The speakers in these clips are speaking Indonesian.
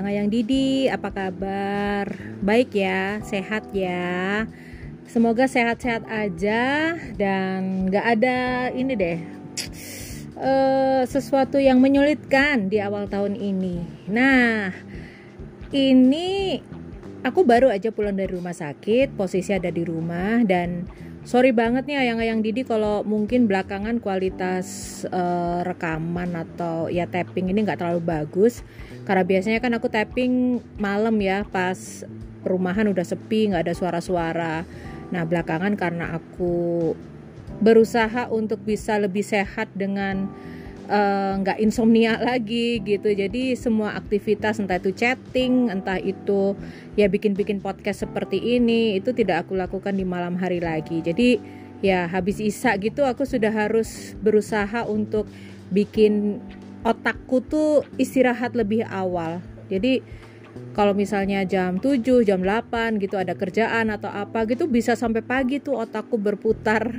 ayang-ayang Didi, apa kabar? Baik ya, sehat ya. Semoga sehat-sehat aja dan gak ada ini deh uh, sesuatu yang menyulitkan di awal tahun ini. Nah, ini aku baru aja pulang dari rumah sakit, posisi ada di rumah dan sorry banget nih ayang-ayang Didi kalau mungkin belakangan kualitas uh, rekaman atau ya tapping ini nggak terlalu bagus karena biasanya kan aku tapping malam ya pas perumahan udah sepi nggak ada suara-suara. Nah belakangan karena aku berusaha untuk bisa lebih sehat dengan Eh, nggak uh, insomnia lagi gitu. Jadi semua aktivitas entah itu chatting entah itu ya bikin-bikin podcast seperti ini itu tidak aku lakukan di malam hari lagi. Jadi ya habis isa gitu aku sudah harus berusaha untuk bikin otakku tuh istirahat lebih awal. Jadi kalau misalnya jam 7, jam 8 gitu ada kerjaan atau apa gitu bisa sampai pagi tuh otakku berputar.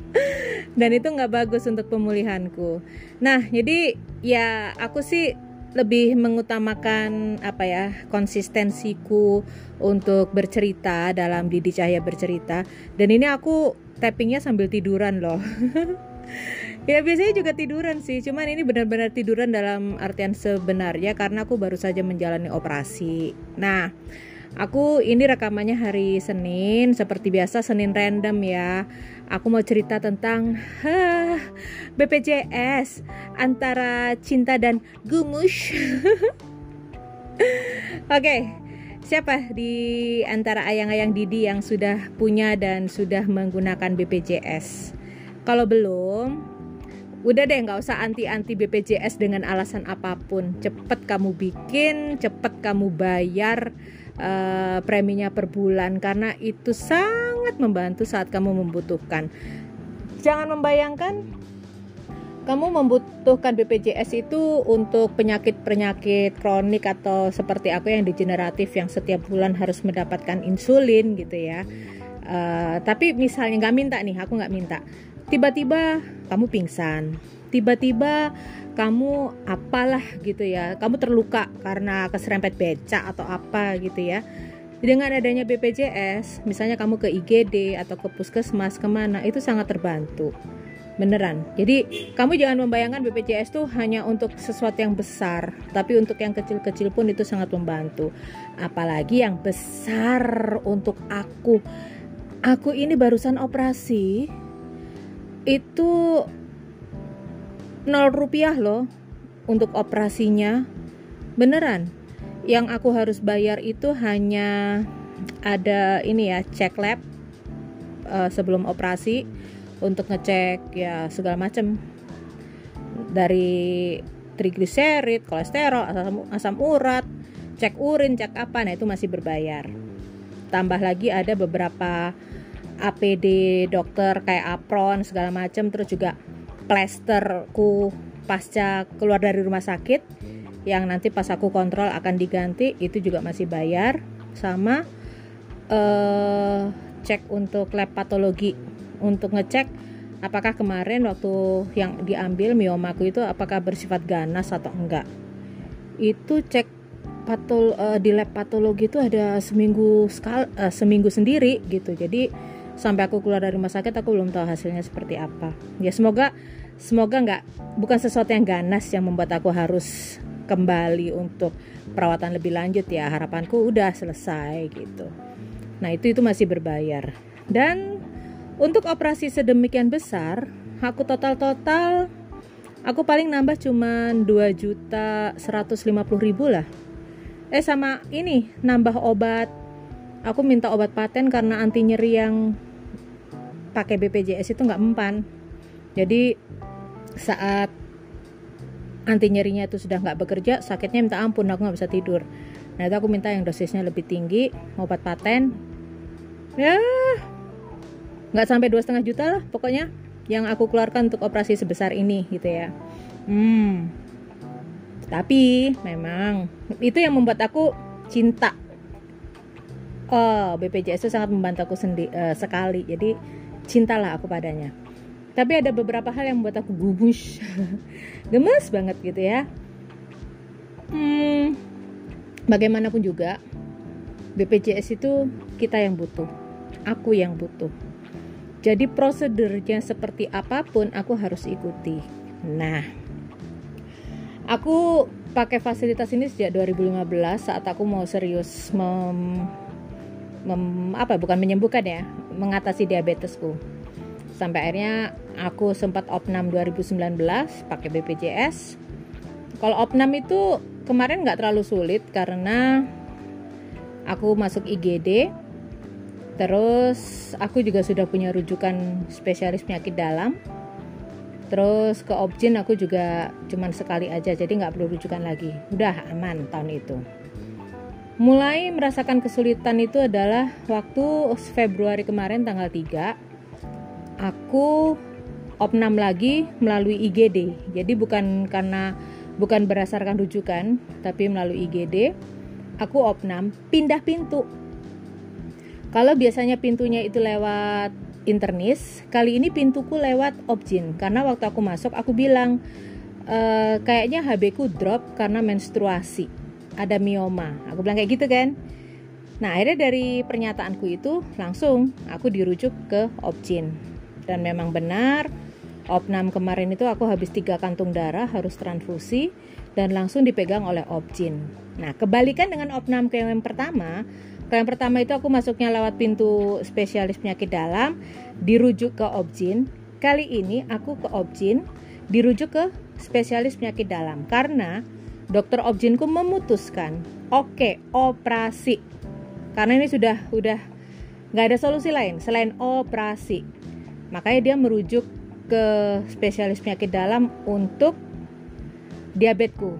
Dan itu nggak bagus untuk pemulihanku. Nah, jadi ya aku sih lebih mengutamakan apa ya konsistensiku untuk bercerita dalam Didi Cahaya bercerita. Dan ini aku tappingnya sambil tiduran loh ya biasanya juga tiduran sih cuman ini benar-benar tiduran dalam artian sebenarnya karena aku baru saja menjalani operasi nah Aku ini rekamannya hari Senin, seperti biasa Senin random ya. Aku mau cerita tentang huh, BPJS antara cinta dan gumus. Oke, okay, siapa di antara ayang-ayang Didi yang sudah punya dan sudah menggunakan BPJS? Kalau belum, udah deh nggak usah anti-anti BPJS dengan alasan apa pun. Cepet kamu bikin, cepet kamu bayar uh, preminya per bulan karena itu sangat membantu saat kamu membutuhkan. Jangan membayangkan kamu membutuhkan BPJS itu untuk penyakit-penyakit kronik atau seperti aku yang degeneratif yang setiap bulan harus mendapatkan insulin gitu ya. Uh, tapi misalnya nggak minta nih, aku nggak minta. Tiba-tiba kamu pingsan, tiba-tiba kamu apalah gitu ya. Kamu terluka karena keserempet beca atau apa gitu ya. Dengan adanya BPJS misalnya kamu ke IGD atau ke puskesmas ke mana itu sangat terbantu. Beneran. Jadi kamu jangan membayangkan BPJS tuh hanya untuk sesuatu yang besar tapi untuk yang kecil-kecil pun itu sangat membantu. Apalagi yang besar untuk aku. Aku ini barusan operasi itu nol rupiah loh untuk operasinya. Beneran. Yang aku harus bayar itu hanya ada ini ya cek lab uh, sebelum operasi untuk ngecek ya segala macam dari trigliserid, kolesterol, asam, asam urat, cek urin, cek apa, nah itu masih berbayar. Tambah lagi ada beberapa APD dokter kayak apron segala macam, terus juga plesterku pasca keluar dari rumah sakit yang nanti pas aku kontrol akan diganti itu juga masih bayar sama uh, cek untuk lab patologi. Untuk ngecek apakah kemarin waktu yang diambil miomaku itu apakah bersifat ganas atau enggak. Itu cek patol uh, di lab patologi itu ada seminggu sekal uh, seminggu sendiri gitu. Jadi sampai aku keluar dari rumah sakit aku belum tahu hasilnya seperti apa. Ya semoga semoga nggak bukan sesuatu yang ganas yang membuat aku harus kembali untuk perawatan lebih lanjut ya. Harapanku udah selesai gitu. Nah itu itu masih berbayar. Dan untuk operasi sedemikian besar aku total total aku paling nambah cuma 2 juta 150 ribu lah. Eh sama ini nambah obat. Aku minta obat paten karena anti nyeri yang pakai BPJS itu nggak mempan. Jadi saat anti nyerinya itu sudah nggak bekerja sakitnya minta ampun aku nggak bisa tidur. Nah itu aku minta yang dosisnya lebih tinggi obat paten. Ya nggak sampai dua setengah juta lah pokoknya yang aku keluarkan untuk operasi sebesar ini gitu ya. Hmm. Tapi memang itu yang membuat aku cinta. Oh BPJS itu sangat membantu aku sendi, uh, sekali. Jadi cintalah aku padanya. Tapi ada beberapa hal yang membuat aku gumus gemes banget gitu ya. Hmm, bagaimanapun juga BPJS itu kita yang butuh. Aku yang butuh. Jadi prosedurnya seperti apa pun aku harus ikuti. Nah aku pakai fasilitas ini sejak 2015 saat aku mau serius mem, mem apa bukan menyembuhkan ya mengatasi diabetesku. Sampai akhirnya aku sempat opnam 2019 pakai BPJS kalau opnam itu kemarin nggak terlalu sulit karena aku masuk IGD terus aku juga sudah punya rujukan spesialis penyakit dalam. Terus ke Objin aku juga cuman sekali aja jadi nggak perlu rujukan lagi. Udah aman tahun itu mulai merasakan kesulitan itu adalah waktu Februari kemarin tanggal 3 aku opnam lagi melalui IGD jadi bukan karena bukan berdasarkan rujukan tapi melalui IGD aku opnam pindah pintu. Kalau biasanya pintunya itu lewat internis kali ini pintuku lewat objin karena waktu aku masuk aku bilang e, kayaknya HB ku drop karena menstruasi ada mioma aku bilang kayak gitu kan nah akhirnya dari pernyataanku itu langsung aku dirujuk ke objin dan memang benar Opnam kemarin itu aku habis tiga kantung darah harus transfusi dan langsung dipegang oleh Opjin. Nah kebalikan dengan Opnam ke yang pertama, yang pertama itu aku masuknya lewat pintu spesialis penyakit dalam, dirujuk ke Opjin. Kali ini aku ke Opjin, dirujuk ke spesialis penyakit dalam karena dokter Opjinku memutuskan, oke okay, operasi. Karena ini sudah udah nggak ada solusi lain selain operasi. Makanya dia merujuk ke spesialis penyakit dalam untuk diabetesku.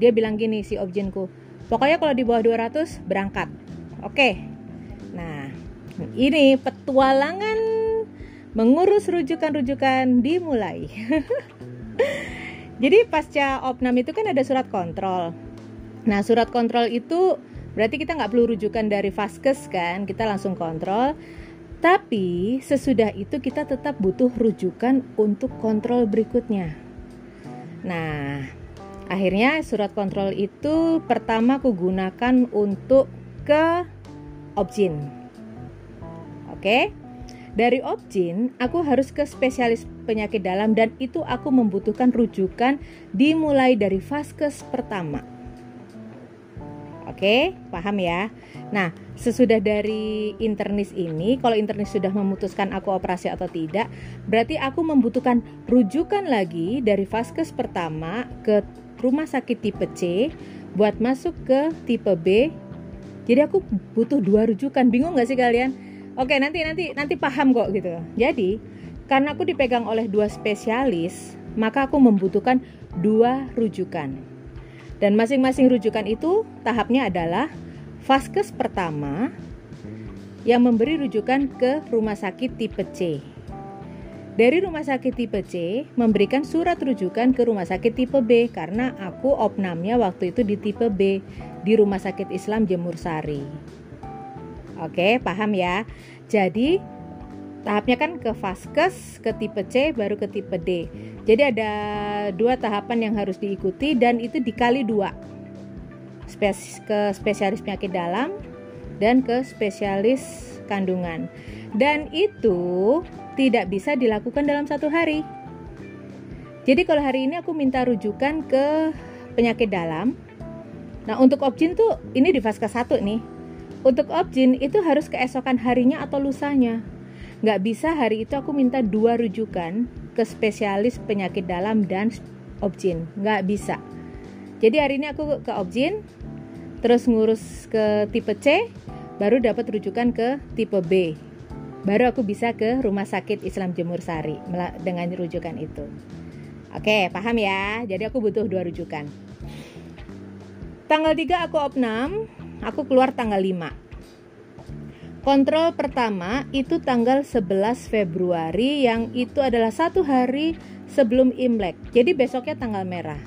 Dia bilang gini si objinku, pokoknya kalau di bawah 200 berangkat. Oke. Nah, ini petualangan mengurus rujukan-rujukan dimulai. Jadi pasca opnam itu kan ada surat kontrol. Nah surat kontrol itu berarti kita nggak perlu rujukan dari vaskes kan, kita langsung kontrol. Tapi sesudah itu kita tetap butuh rujukan untuk kontrol berikutnya. Nah, akhirnya surat kontrol itu pertama aku gunakan untuk ke Objin. Oke. Dari Objin, aku harus ke spesialis penyakit dalam dan itu aku membutuhkan rujukan dimulai dari vaskes pertama. Oke, paham ya? Nah, sesudah dari internis ini, kalau internis sudah memutuskan aku operasi atau tidak, berarti aku membutuhkan rujukan lagi dari vaskes pertama ke rumah sakit tipe C buat masuk ke tipe B. Jadi aku butuh dua rujukan. Bingung gak sih kalian? Oke, nanti nanti nanti paham kok gitu. Jadi, karena aku dipegang oleh dua spesialis, maka aku membutuhkan dua rujukan. Dan masing-masing rujukan itu tahapnya adalah vaskes pertama yang memberi rujukan ke rumah sakit tipe C. Dari rumah sakit tipe C memberikan surat rujukan ke rumah sakit tipe B karena aku opnamnya waktu itu di tipe B di Rumah Sakit Islam Jemur Sari. Oke, paham ya? Jadi tahapnya kan ke vaskes, ke tipe C, baru ke tipe D. Jadi ada dua tahapan yang harus diikuti dan itu dikali dua. Spes ke spesialis penyakit dalam dan ke spesialis kandungan. Dan itu tidak bisa dilakukan dalam satu hari. Jadi kalau hari ini aku minta rujukan ke penyakit dalam. Nah untuk objin tuh ini di vaskes 1 nih. Untuk objin itu harus keesokan harinya atau lusanya nggak bisa hari itu aku minta dua rujukan ke spesialis penyakit dalam dan objin nggak bisa. Jadi hari ini aku ke objin terus ngurus ke tipe C baru dapat rujukan ke tipe B. Baru aku bisa ke rumah sakit Islam Jemur Sari dengan rujukan itu. Oke paham ya? Jadi aku butuh dua rujukan. Tanggal 3 aku opnam aku keluar tanggal 5 Kontrol pertama itu tanggal 11 Februari yang itu adalah satu hari sebelum Imlek. Jadi besoknya tanggal merah.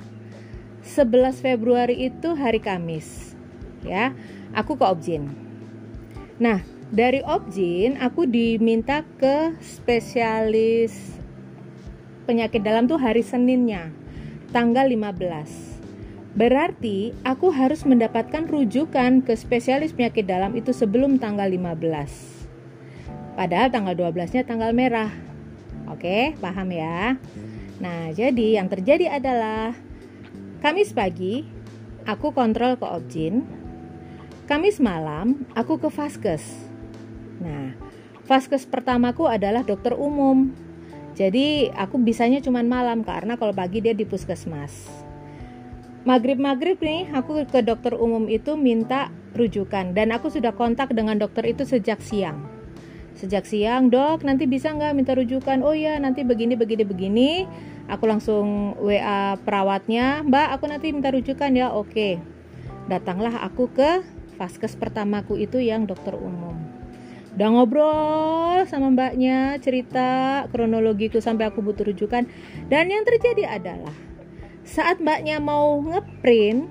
11 Februari itu hari Kamis. Ya, aku ke Objin. Nah, dari Objin aku diminta ke spesialis penyakit dalam tuh hari Seninnya, tanggal 15. Berarti aku harus mendapatkan rujukan ke spesialis penyakit dalam itu sebelum tanggal 15. Padahal tanggal 12-nya tanggal merah. Oke, paham ya? Nah, jadi yang terjadi adalah Kamis pagi aku kontrol ke Objin. Kamis malam aku ke Vaskes. Nah, Vaskes pertamaku adalah dokter umum. Jadi aku bisanya cuma malam karena kalau pagi dia di puskesmas maghrib-maghrib nih aku ke dokter umum itu minta rujukan. Dan aku sudah kontak dengan dokter itu sejak siang. Sejak siang dok nanti bisa nggak minta rujukan? Oh ya nanti begini begini begini. Aku langsung WA perawatnya mbak aku nanti minta rujukan ya. Oke. Datanglah aku ke vaskes pertamaku itu yang dokter umum. Udah ngobrol sama mbaknya cerita kronologiku sampai aku butuh rujukan. Dan yang terjadi adalah saat mbaknya mau ngeprint,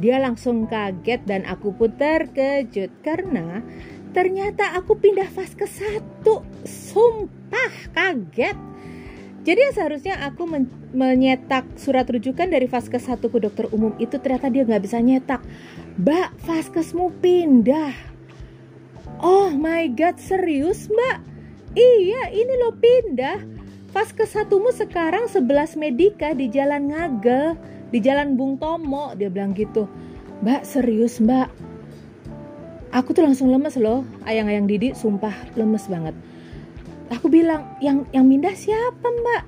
dia langsung kaget dan aku pun terkejut karena ternyata aku pindah fase ke satu. Sumpah kaget. Jadi seharusnya aku men menyetak surat rujukan dari vaskes satu ke dokter umum itu ternyata dia nggak bisa nyetak. Mbak, vaskesmu pindah. Oh my god, serius mbak? Iya, ini lo pindah Pas ke satumu sekarang 11 Medika di Jalan Ngagel, di Jalan Bung Tomo, dia bilang gitu. Mbak serius mbak, aku tuh langsung lemes loh, ayang-ayang Didi sumpah lemes banget. Aku bilang, yang yang mindah siapa mbak?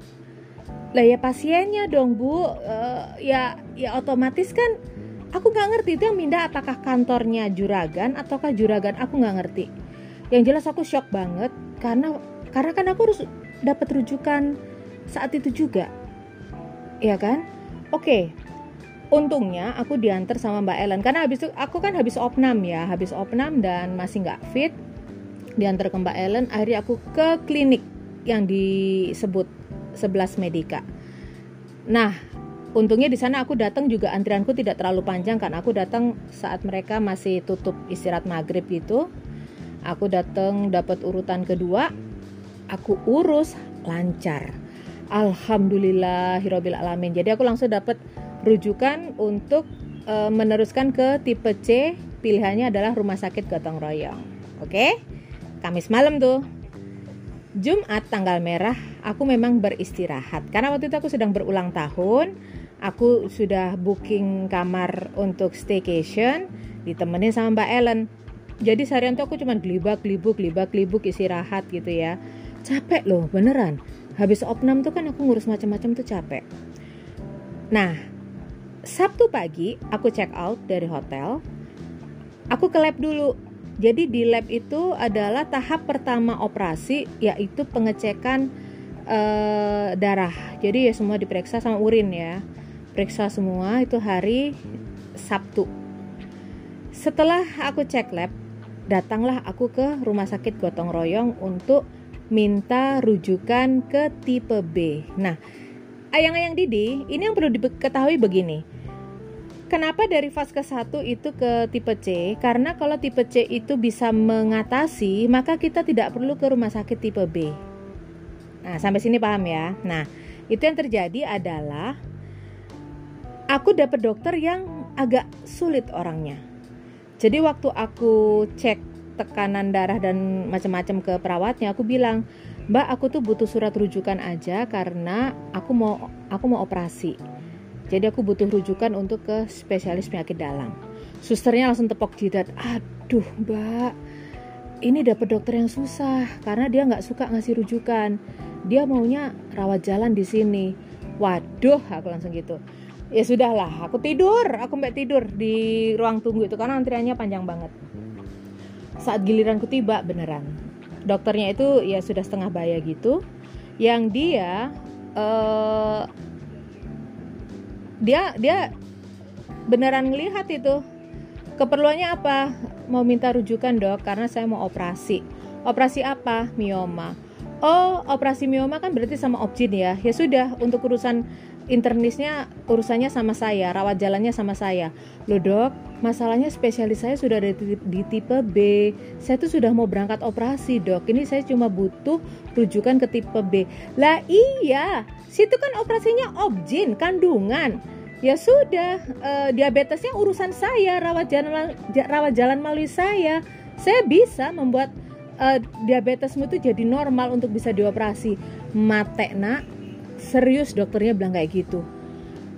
Lah ya pasiennya dong bu, uh, ya ya otomatis kan aku nggak ngerti itu yang mindah apakah kantornya juragan ataukah juragan aku nggak ngerti. Yang jelas aku shock banget karena karena kan aku harus dapat rujukan saat itu juga. Ya kan? Oke. Untungnya aku diantar sama Mbak Ellen. Karena habis itu aku kan habis opnam ya habis opnam dan masih nggak fit diantar ke Mbak Ellen. Akhirnya aku ke klinik yang disebut 11 Medika nah untungnya di sana aku datang juga antrianku tidak terlalu panjang karena aku datang saat mereka masih tutup istirahat maghrib gitu. Aku datang dapat urutan kedua aku urus lancar. Alamin. Jadi aku langsung dapat rujukan untuk e, meneruskan ke tipe C. Pilihannya adalah rumah sakit gotong royong. Oke? Kamis malam tuh. Jumat tanggal merah aku memang beristirahat karena waktu itu aku sedang berulang tahun. Aku sudah booking kamar untuk staycation ditemenin sama Mbak Ellen. Jadi seharian tuh aku cuma gelibak gelibuk gelibak gelibuk istirahat gitu ya capek loh beneran. Habis opnam tuh kan aku ngurus macam-macam tuh capek. Nah Sabtu pagi aku check out dari hotel. Aku ke lab dulu. Jadi di lab itu adalah tahap pertama operasi yaitu pengecekan uh, darah. Jadi ya semua diperiksa sama urin ya. Periksa semua itu hari Sabtu. Setelah aku cek lab datanglah aku ke rumah sakit gotong royong untuk minta rujukan ke tipe B. Nah, ayang-ayang Didi, ini yang perlu diketahui begini. Kenapa dari fase ke 1 itu ke tipe C? Karena kalau tipe C itu bisa mengatasi, maka kita tidak perlu ke rumah sakit tipe B. Nah, sampai sini paham ya. Nah, itu yang terjadi adalah aku dapat dokter yang agak sulit orangnya. Jadi waktu aku cek tekanan darah dan macam-macam ke perawatnya aku bilang mbak aku tuh butuh surat rujukan aja karena aku mau aku mau operasi. Jadi aku butuh rujukan untuk ke spesialis penyakit dalam. Susternya langsung tepok jidat aduh mbak ini dapat dokter yang susah karena dia nggak suka ngasih rujukan. Dia maunya rawat jalan di sini. Waduh aku langsung gitu. Ya sudahlah aku tidur aku mbak tidur di ruang tunggu itu karena antriannya panjang banget saat giliranku tiba beneran. Dokternya itu ya sudah setengah baya gitu. Yang dia uh, dia dia beneran ngelihat itu. Keperluannya apa? Mau minta rujukan dok karena saya mau operasi. Operasi apa? Mioma. Oh operasi mioma kan berarti sama objin ya. Ya sudah untuk urusan internisnya urusannya sama saya, rawat jalannya sama saya. Loh dok, masalahnya spesialis saya sudah ada di, tipe B. Saya tuh sudah mau berangkat operasi dok. Ini saya cuma butuh rujukan ke tipe B. Lah iya, situ kan operasinya objin, kandungan. ya sudah uh, diabetesnya urusan saya rawat jalan rawat jalan melalui saya saya bisa membuat uh, diabetesmu itu jadi normal untuk bisa dioperasi mate nak serius dokternya bilang kayak gitu.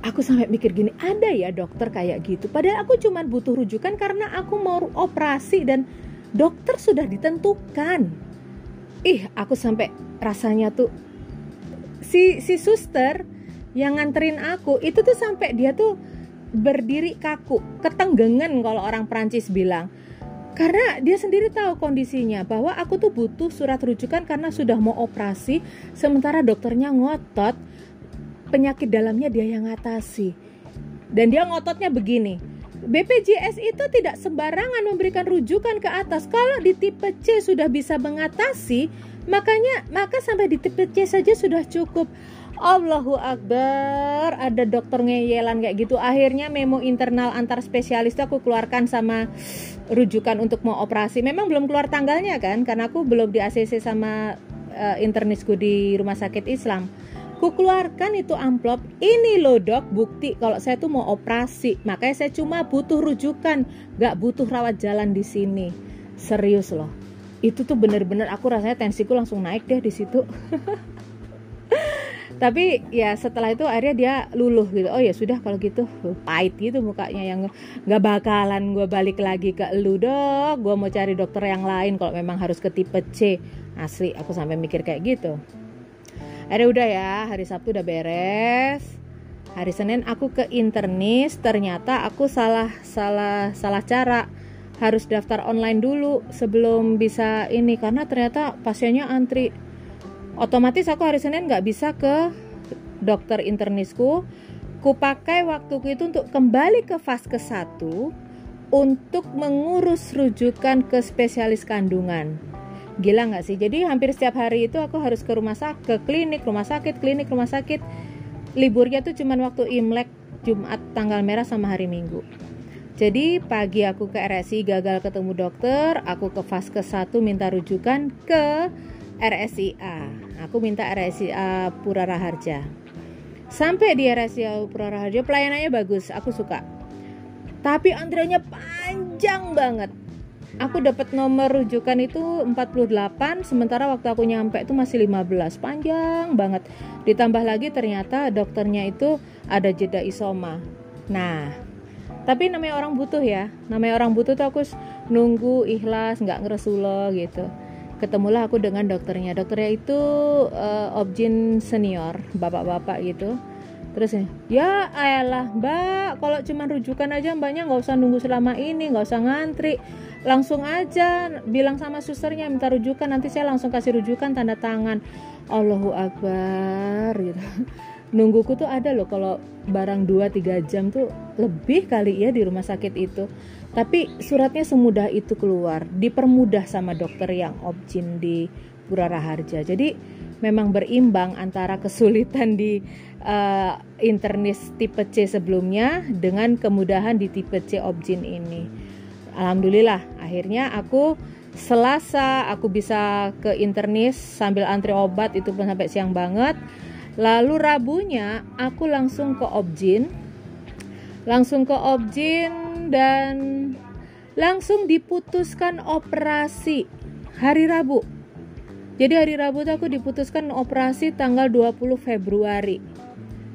Aku sampai mikir gini ada ya dokter kayak gitu. Padahal aku cuma butuh rujukan karena aku mau operasi dan dokter sudah ditentukan. Ih aku sampai rasanya tuh si si suster yang nganterin aku itu tuh sampai dia tuh berdiri kaku, ketenggengan kalau orang Prancis bilang. Karena dia sendiri tahu kondisinya bahwa aku tuh butuh surat rujukan karena sudah mau operasi, sementara dokternya ngotot penyakit dalamnya dia yang ngatasi. Dan dia ngototnya begini, BPJS itu tidak sembarangan memberikan rujukan ke atas. Kalau di tipe C sudah bisa mengatasi, makanya maka sampai di tipe C saja sudah cukup. Allahu Akbar. Ada dokter ngeyelan kayak gitu. Akhirnya memo internal antar spesialis itu aku keluarkan sama rujukan untuk mau operasi. Memang belum keluar tanggalnya kan karena aku belum di ACC sama uh, internisku di rumah sakit Islam. Ku keluarkan itu amplop. Ini loh dok bukti kalau saya tuh mau operasi. Makanya saya cuma butuh rujukan gak butuh rawat jalan di sini. Serius loh. Itu tuh bener-bener aku rasanya tensiku langsung naik deh di situ tapi ya setelah itu akhirnya dia luluh gitu. Oh ya sudah kalau gitu. Pahit gitu mukanya yang nggak bakalan gue balik lagi ke lu dok. Gue mau cari dokter yang lain kalau memang harus ke tipe C. Asli aku sampai mikir kayak gitu. Akhirnya udah ya hari Sabtu udah beres. Hari Senin aku ke internis ternyata aku salah salah salah cara. Harus daftar online dulu sebelum bisa ini karena ternyata pasiennya antri otomatis aku hari Senin nggak bisa ke dokter internisku. Ku pakai waktuku itu untuk kembali ke fase 1 untuk mengurus rujukan ke spesialis kandungan. Gila nggak sih? Jadi hampir setiap hari itu aku harus ke rumah sakit ke klinik rumah sakit klinik rumah sakit. Liburnya tuh cuman waktu imlek Jumat tanggal merah sama hari Minggu. Jadi pagi aku ke RSI gagal ketemu dokter aku ke fase 1 minta rujukan ke RSIA. Aku minta RSIA Pura Raharja. Sampai di RSIA Pura Raharja pelayanannya bagus, aku suka. Tapi antriannya panjang banget. Aku dapat nomor rujukan itu 48 sementara waktu aku nyampe itu masih 15. Panjang banget. Ditambah lagi ternyata dokternya itu ada jeda isoma. Nah, tapi namanya orang butuh ya. Namanya orang butuh tuh aku nunggu ikhlas, nggak ngeresulo gitu ketemulah aku dengan dokternya. Dokternya itu uh, objin senior bapak-bapak gitu. Terus ya ayalah mbak kalau cuma rujukan aja mbaknya nggak usah nunggu selama ini nggak usah ngantri. Langsung aja bilang sama susternya minta rujukan nanti saya langsung kasih rujukan tanda tangan. Allahu Akbar gitu. Nungguku tuh ada loh kalau barang 2-3 jam tuh lebih kali ya di rumah sakit itu tapi suratnya semudah itu keluar, dipermudah sama dokter yang objin di Pura Raharja. Jadi memang berimbang antara kesulitan di uh, internis tipe C sebelumnya dengan kemudahan di tipe C objin ini. Alhamdulillah, akhirnya aku Selasa aku bisa ke internis sambil antri obat itu pun sampai siang banget. Lalu Rabunya aku langsung ke objin. Langsung ke objin dan langsung diputuskan operasi hari Rabu. Jadi hari Rabu tuh aku diputuskan operasi tanggal 20 Februari.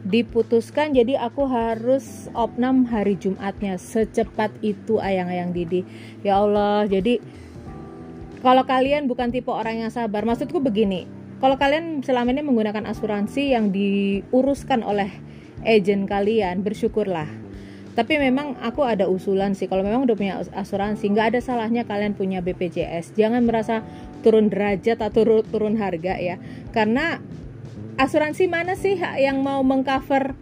Diputuskan jadi aku harus opnam hari Jumatnya secepat itu ayang-ayang Didi. Ya Allah, jadi kalau kalian bukan tipe orang yang sabar, maksudku begini. Kalau kalian selama ini menggunakan asuransi yang diuruskan oleh agent kalian, bersyukurlah tapi memang aku ada usulan sih. Kalau memang udah punya asuransi nggak ada salahnya kalian punya BPJS jangan merasa turun derajat atau turun, harga ya. Karena asuransi mana sih yang mau mengcover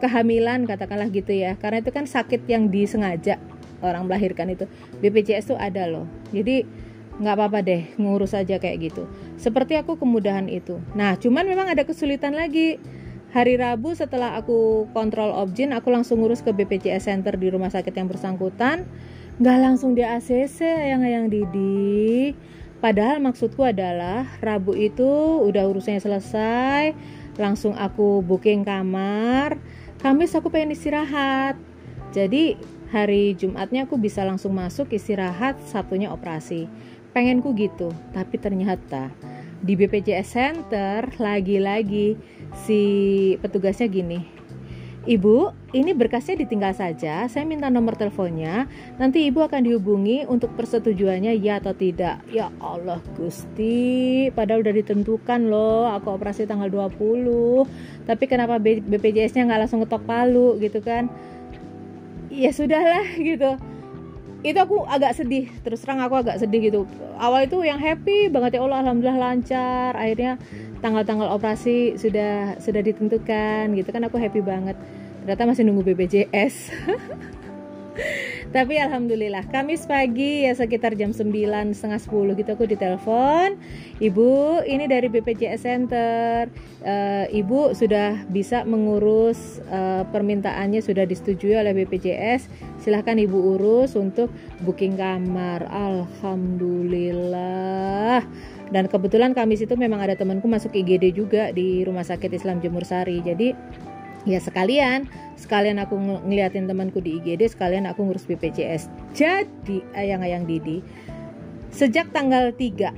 kehamilan katakanlah gitu ya. Karena itu kan sakit yang disengaja orang melahirkan itu. BPJS tuh ada loh. Jadi nggak apa-apa deh ngurus aja kayak gitu. Seperti aku kemudahan itu. Nah cuman memang ada kesulitan lagi Hari Rabu setelah aku kontrol objin, aku langsung ngurus ke BPJS Center di rumah sakit yang bersangkutan. Nggak langsung di ACC yang yang Didi. Padahal maksudku adalah Rabu itu udah urusannya selesai. langsung aku booking kamar Kamis aku pengen istirahat jadi hari Jumatnya aku bisa langsung masuk istirahat Sabtunya operasi pengenku gitu tapi ternyata di BPJS Center lagi-lagi si petugasnya gini Ibu, ini berkasnya ditinggal saja. Saya minta nomor teleponnya. Nanti ibu akan dihubungi untuk persetujuannya ya atau tidak. Ya Allah Gusti, padahal udah ditentukan loh. Aku operasi tanggal 20. Tapi kenapa BPJS-nya nggak langsung ngetok palu gitu kan? Ya sudahlah gitu. Itu aku agak sedih. Terus terang aku agak sedih gitu. Awal itu yang happy banget ya Allah, alhamdulillah lancar. Akhirnya tanggal-tanggal operasi sudah sudah ditentukan gitu kan aku happy banget. Ternyata masih nunggu BPJS tapi alhamdulillah Kamis pagi ya sekitar jam 9 setengah 10 gitu aku ditelepon. Ibu ini dari BPJS Center. Uh, ibu sudah bisa mengurus uh, permintaannya sudah disetujui oleh BPJS silahkan ibu urus untuk booking kamar. Alhamdulillah dan kebetulan Kamis itu memang ada temanku masuk IGD juga di Rumah Sakit Islam Jemur Sari jadi ya sekalian sekalian aku ng ngeliatin temanku di IGD sekalian aku ngurus BPJS jadi ayang-ayang Didi sejak tanggal 3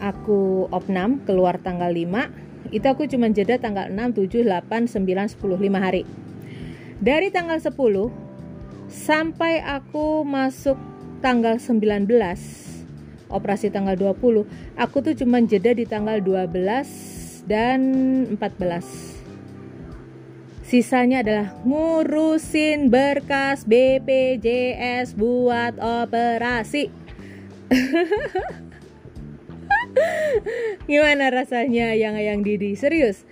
aku opnam keluar tanggal 5 itu aku cuma jeda tanggal 6, 7, 8, 9, 10, 5 hari. Dari tanggal 10 sampai aku masuk tanggal 19 operasi tanggal 20 aku tuh cuma jeda di tanggal 12 dan 14 Sisanya adalah ngurusin berkas BPJS buat operasi. Gimana rasanya yang yang Didi? Serius?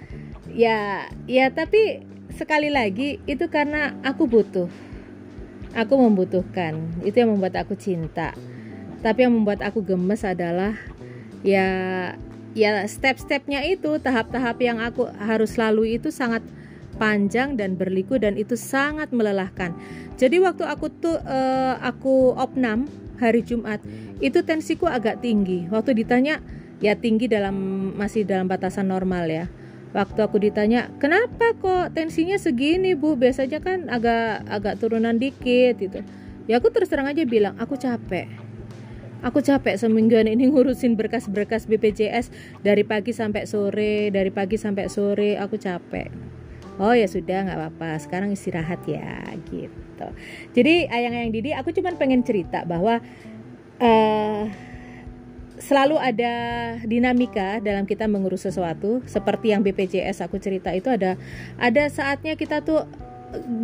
Ya, ya tapi sekali lagi itu karena aku butuh. Aku membutuhkan. Itu yang membuat aku cinta. Tapi yang membuat aku gemes adalah ya ya step-stepnya itu tahap-tahap yang aku harus lalui itu sangat panjang dan berliku dan itu sangat melelahkan. Jadi waktu aku tuh uh, aku opnam hari Jumat itu tensiku agak tinggi. Waktu ditanya ya tinggi dalam masih dalam batasan normal ya. Waktu aku ditanya, "Kenapa kok tensinya segini, Bu? Biasanya kan agak agak turunan dikit gitu." Ya aku terus terang aja bilang, "Aku capek." Aku capek semingguan ini ngurusin berkas-berkas BPJS dari pagi sampai sore, dari pagi sampai sore, aku capek. Oh ya sudah nggak apa-apa. Sekarang istirahat ya gitu. Jadi ayang-ayang Didi aku cuma pengen cerita bahwa uh, selalu ada dinamika dalam kita mengurus sesuatu. Seperti yang BPJS aku cerita itu ada ada saatnya kita tuh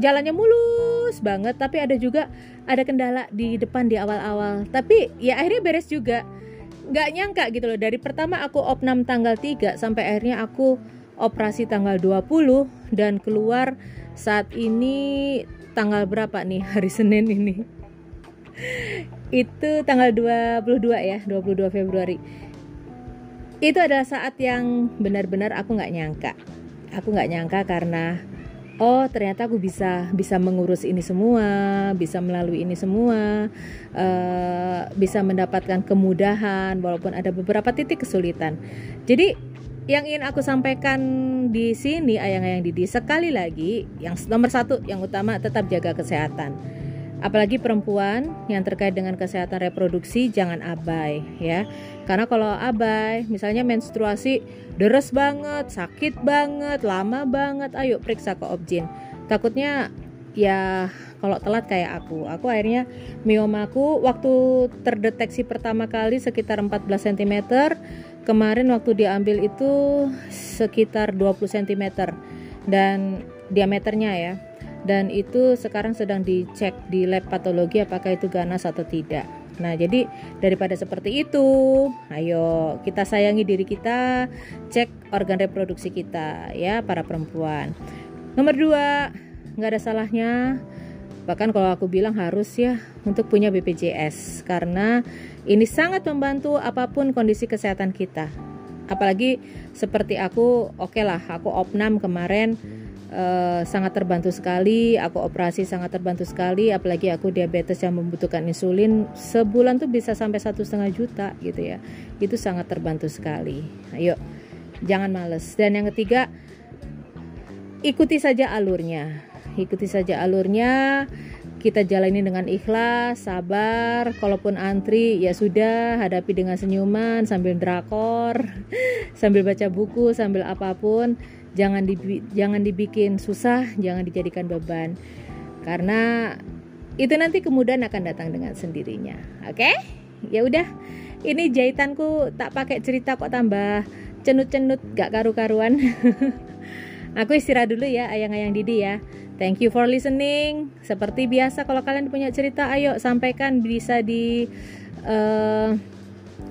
jalannya mulus banget tapi ada juga ada kendala di depan di awal-awal. Tapi ya akhirnya beres juga. Nggak nyangka gitu loh dari pertama aku opnam tanggal 3 sampai akhirnya aku operasi tanggal 20 dan keluar saat ini tanggal berapa nih hari Senin ini? Itu tanggal 22 ya 22 Februari. Itu adalah saat yang benar-benar aku nggak nyangka. Aku nggak nyangka karena oh ternyata aku bisa bisa mengurus ini semua bisa melalui ini semua uh, bisa mendapatkan kemudahan walaupun ada beberapa titik kesulitan. Jadi yang ingin aku sampaikan di sini ayang-ayang Didi sekali lagi yang nomor satu yang utama tetap jaga kesehatan apalagi perempuan yang terkait dengan kesehatan reproduksi jangan abai ya. Karena kalau abai misalnya menstruasi deres banget sakit banget lama banget ayo periksa ke objin takutnya ya kalau telat kayak aku aku akhirnya miomaku waktu terdeteksi pertama kali sekitar 14 cm kemarin waktu diambil itu sekitar 20 cm dan diameternya ya dan itu sekarang sedang dicek di lab patologi apakah itu ganas atau tidak. Nah jadi daripada seperti itu ayo kita sayangi diri kita cek organ reproduksi kita ya para perempuan. Nomor dua nggak ada salahnya. Bahkan kalau aku bilang harus ya untuk punya BPJS karena ini sangat membantu apa pun kondisi kesehatan kita. Apalagi seperti aku, oke okay lah, aku opnam kemarin uh, sangat terbantu sekali. Aku operasi sangat terbantu sekali. Apalagi aku diabetes yang membutuhkan insulin sebulan tuh bisa sampai satu setengah juta gitu ya. Itu sangat terbantu sekali. Ayo, jangan males. Dan yang ketiga, ikuti saja alurnya ikuti saja alurnya kita jalani dengan ikhlas, sabar. Kalaupun antri, ya sudah, hadapi dengan senyuman sambil drakor, sambil baca buku, sambil apa pun. Jangan di, jangan dibikin susah, jangan dijadikan beban. Karena itu nanti kemudian akan datang dengan sendirinya. Oke? Okay? Ya udah. Ini jahitanku tak pakai cerita kok tambah cenut-cenut gak karu-karuan. Aku istirahat dulu ya, ayang-ayang Didi ya. Thank you for listening. Seperti biasa kalau kalian punya cerita ayo sampaikan bisa di uh,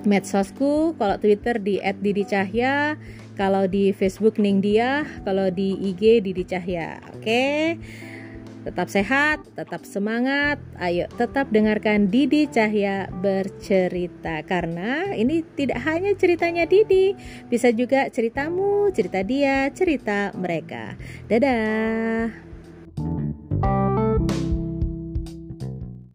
medsosku, kalau Twitter di @didicahya, kalau di Facebook Ningdia, kalau di IG Didi Cahya. Oke. Tetap sehat, tetap semangat. Ayo tetap dengarkan Didi Cahya bercerita karena ini tidak hanya ceritanya Didi, bisa juga ceritamu, cerita dia, cerita mereka. Dadah.